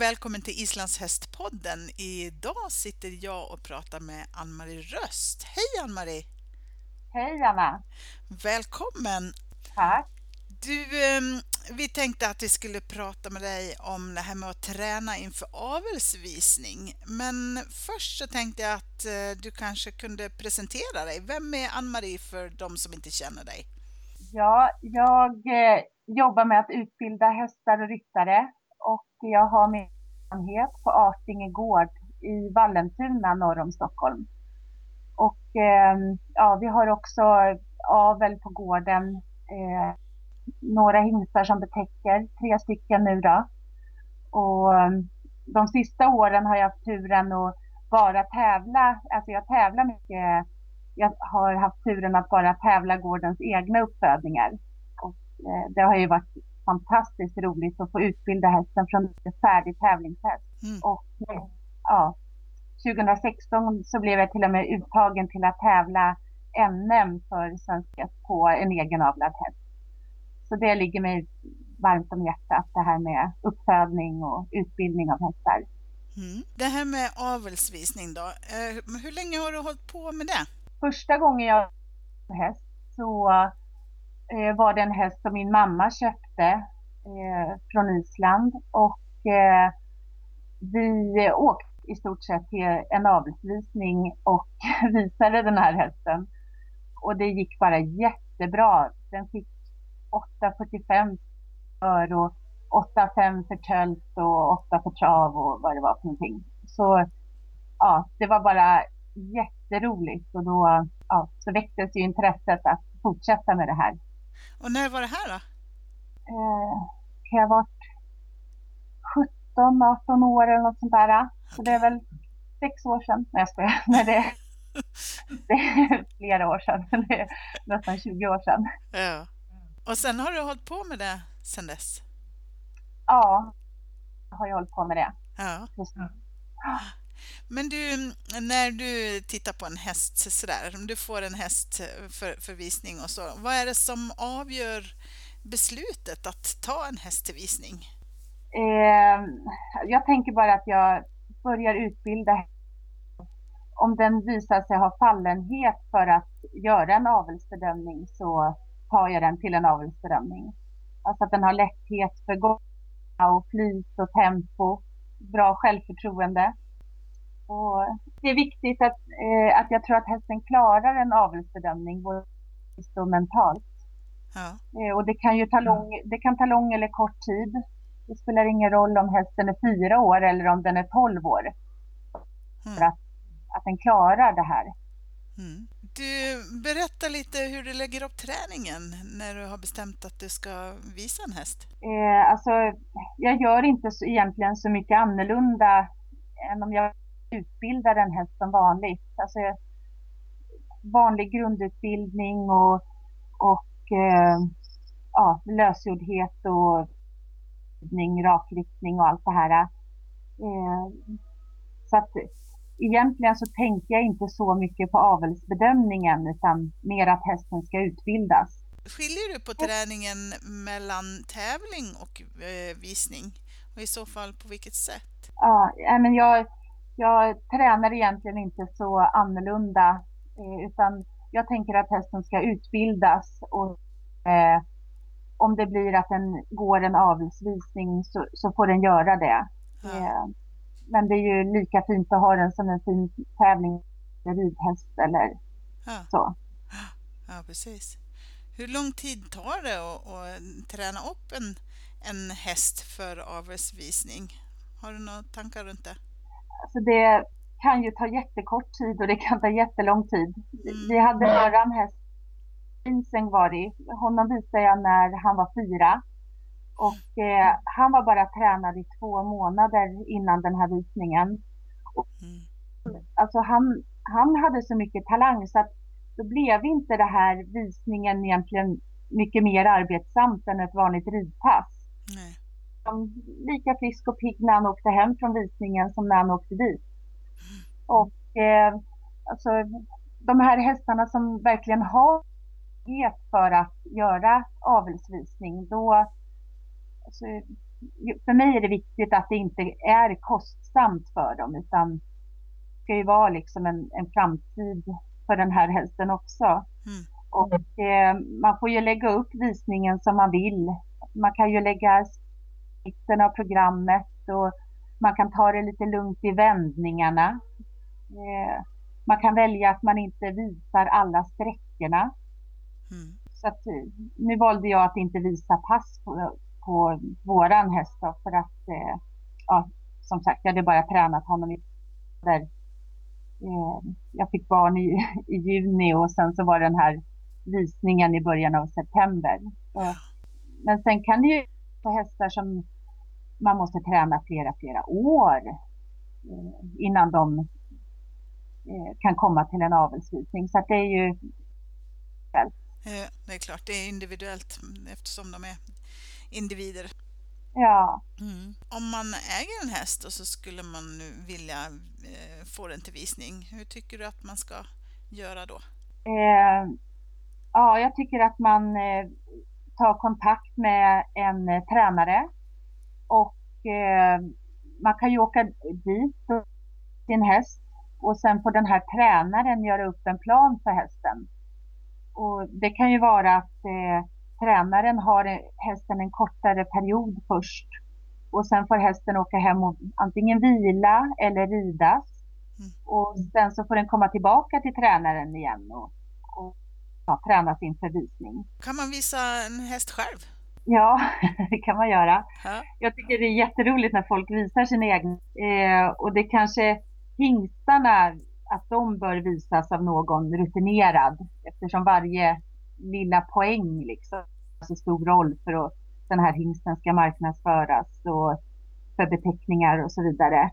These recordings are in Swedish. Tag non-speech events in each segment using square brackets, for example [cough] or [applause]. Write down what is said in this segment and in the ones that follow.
och välkommen till Islandshästpodden. Idag sitter jag och pratar med Ann-Marie Röst. Hej Ann-Marie! Hej Anna! Välkommen! Tack! Du, ehm, vi tänkte att vi skulle prata med dig om det här med att träna inför avelsvisning. Men först så tänkte jag att eh, du kanske kunde presentera dig. Vem är Ann-Marie för de som inte känner dig? Ja, jag eh, jobbar med att utbilda hästar och ryttare och jag har min verksamhet på Artinge gård i Vallentuna norr om Stockholm. Och eh, ja, vi har också avel på gården. Eh, några hingstar som betäcker, tre stycken nu då. Och ehm, de sista åren har jag haft turen att bara tävla, alltså jag tävlar mycket. Jag har haft turen att bara tävla gårdens egna uppfödningar. Och eh, det har ju varit fantastiskt roligt att få utbilda hästen från en färdig tävlingshäst. Mm. Och ja, 2016 så blev jag till och med uttagen till att tävla NM för svenska på en egenavlad häst. Så det ligger mig varmt om hjärtat, det här med uppfödning och utbildning av hästar. Mm. Det här med avelsvisning då, eh, hur länge har du hållit på med det? Första gången jag häst så eh, var det en häst som min mamma köpte eh, från Island och eh, vi åkte i stort sett till en avelsvisning och [laughs] visade den här hästen. Och det gick bara jättebra. Den fick 8,45 för och 8,5 för tölt och 8 för trav och vad det var för någonting. Så ja, det var bara jätteroligt och då ja, så väcktes ju intresset att fortsätta med det här. Och när var det här då? Eh, kan jag ha varit 17, 18 år eller något sånt där. Så det är väl sex år sedan. Nej jag skojar. [laughs] Nej, det, [laughs] det är flera år sedan. [laughs] Det är nästan 20 år sedan. Ja. Och sen har du hållit på med det sen dess? Ja, har jag hållit på med det. Ja. Men du, när du tittar på en häst sådär, om du får en häst för, för visning och så, vad är det som avgör beslutet att ta en häst till visning? Eh, jag tänker bara att jag börjar utbilda om den visar sig ha fallenhet för att göra en avelsbedömning så tar jag den till en avelsbedömning. Alltså att den har lätthet för gång och flyt och tempo, bra självförtroende. Och det är viktigt att, eh, att jag tror att hästen klarar en avelsbedömning både och mentalt. Ja. Eh, och det kan ju ta lång, det kan ta lång eller kort tid. Det spelar ingen roll om hästen är fyra år eller om den är tolv år. Mm. För att, att den klarar det här. Mm. Du, berätta lite hur du lägger upp träningen när du har bestämt att du ska visa en häst. Eh, alltså, jag gör inte så, egentligen så mycket annorlunda än om jag utbildar en häst som vanligt. Alltså, vanlig grundutbildning och, och eh, ja, lösgjordhet och rakriktning och allt det här. Eh, så att egentligen så tänker jag inte så mycket på avelsbedömningen utan mer att hästen ska utbildas. Skiljer du på träningen mellan tävling och eh, visning? Och i så fall på vilket sätt? Ja, men jag, jag tränar egentligen inte så annorlunda eh, utan jag tänker att hästen ska utbildas och eh, om det blir att den går en avelsvisning så, så får den göra det. Ja. Eh, men det är ju lika fint att ha den som en fin tävling ridhäst eller ja. så. Ja, precis. Hur lång tid tar det att, att träna upp en, en häst för avelsvisning? Har du några tankar runt det? Alltså det kan ju ta jättekort tid och det kan ta jättelång tid. Mm. Vi hade våran häst Inseng var det. Honom visade jag när han var fyra. Och eh, han var bara tränad i två månader innan den här visningen. Och, mm. Alltså han, han hade så mycket talang så att då blev inte det här visningen egentligen mycket mer arbetsamt än ett vanligt ridpass. Nej. Lika frisk och pigg när han åkte hem från visningen som när han åkte dit. Och eh, alltså, de här hästarna som verkligen har för att göra avelsvisning, då alltså, för mig är det viktigt att det inte är kostsamt för dem utan det ska ju vara liksom en, en framtid för den här hästen också. Mm. Och eh, man får ju lägga upp visningen som man vill. Man kan ju lägga mitten av programmet och man kan ta det lite lugnt i vändningarna. Eh, man kan välja att man inte visar alla sträckorna. Mm. Så att, eh, nu valde jag att inte visa pass på, på våran häst då, för att eh, ja, som sagt, jag hade bara tränat honom i där. Eh, jag fick barn i, i juni och sen så var den här visningen i början av september. Men sen kan det ju vara hästar som man måste träna flera, flera år eh, innan de eh, kan komma till en avelsvisning. Så det är ju det är klart, det är individuellt eftersom de är individer. Ja. Mm. Om man äger en häst och så skulle man nu vilja eh, få den till visning, hur tycker du att man ska göra då? Eh, ja, jag tycker att man eh, tar kontakt med en eh, tränare och eh, man kan ju åka dit och sin häst och sen får den här tränaren göra upp en plan för hästen. Och det kan ju vara att eh, tränaren har hästen en kortare period först och sen får hästen åka hem och antingen vila eller ridas. Mm. Och sen så får den komma tillbaka till tränaren igen och, och ja, tränas inför visning. Kan man visa en häst själv? Ja, [laughs] det kan man göra. Ja. Jag tycker det är jätteroligt när folk visar sin egen. Eh, och det kanske hingstarna att de bör visas av någon rutinerad eftersom varje lilla poäng liksom har så stor roll för att den här hingsten ska marknadsföras och för beteckningar och så vidare.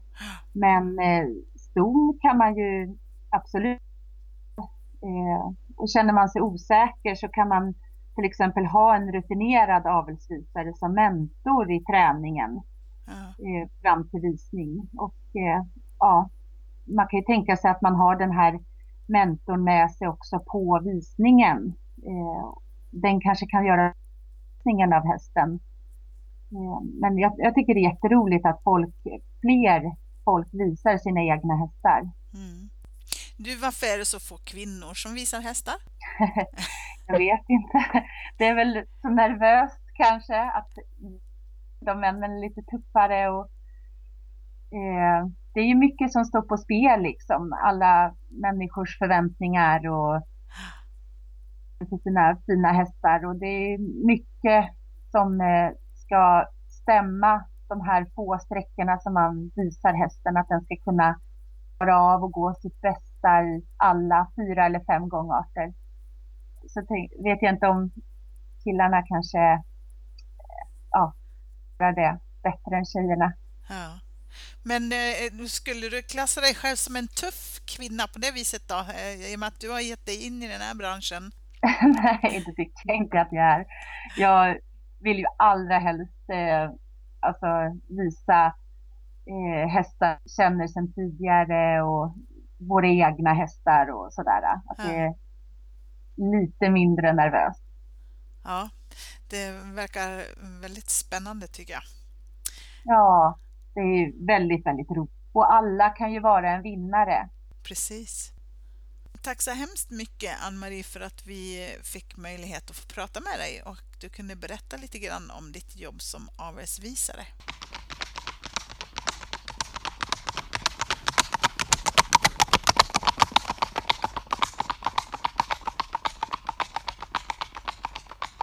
Men eh, ston kan man ju absolut eh, och känner man sig osäker så kan man till exempel ha en rutinerad avelsvisare som mentor i träningen eh, fram till visning. Och eh, ja, man kan ju tänka sig att man har den här mentorn med sig också på visningen. Eh, den kanske kan göra visningen av hästen. Eh, men jag, jag, tycker det är jätteroligt att folk, fler folk visar sina egna hästar. Mm. Du, varför är det så få kvinnor som visar hästar? [laughs] jag vet inte. Det är väl så nervöst kanske att de männen är lite tuffare och eh, det är ju mycket som står på spel liksom. Alla människors förväntningar och sina fina hästar och det är mycket som eh, ska stämma de här få sträckorna som man visar hästen att den ska kunna klara av och gå sitt bästa i alla fyra eller fem gångarter. Så vet jag inte om killarna kanske eh, ja, gör det bättre än tjejerna. Ja. Men eh, skulle du klassa dig själv som en tuff kvinna på det viset då? Eh, I och med att du har gett dig in i den här branschen. [laughs] Nej, det tycker jag inte att jag är. Jag vill ju allra helst eh, alltså, visa eh, hästar känner sedan tidigare och våra egna hästar och sådär. Att ja. det är lite mindre nervöst. Ja, det verkar väldigt spännande tycker jag. Ja, det är väldigt, väldigt roligt. Och alla kan ju vara en vinnare. Precis. Tack så hemskt mycket Ann-Marie för att vi fick möjlighet att få prata med dig och du kunde berätta lite grann om ditt jobb som avelsvisare.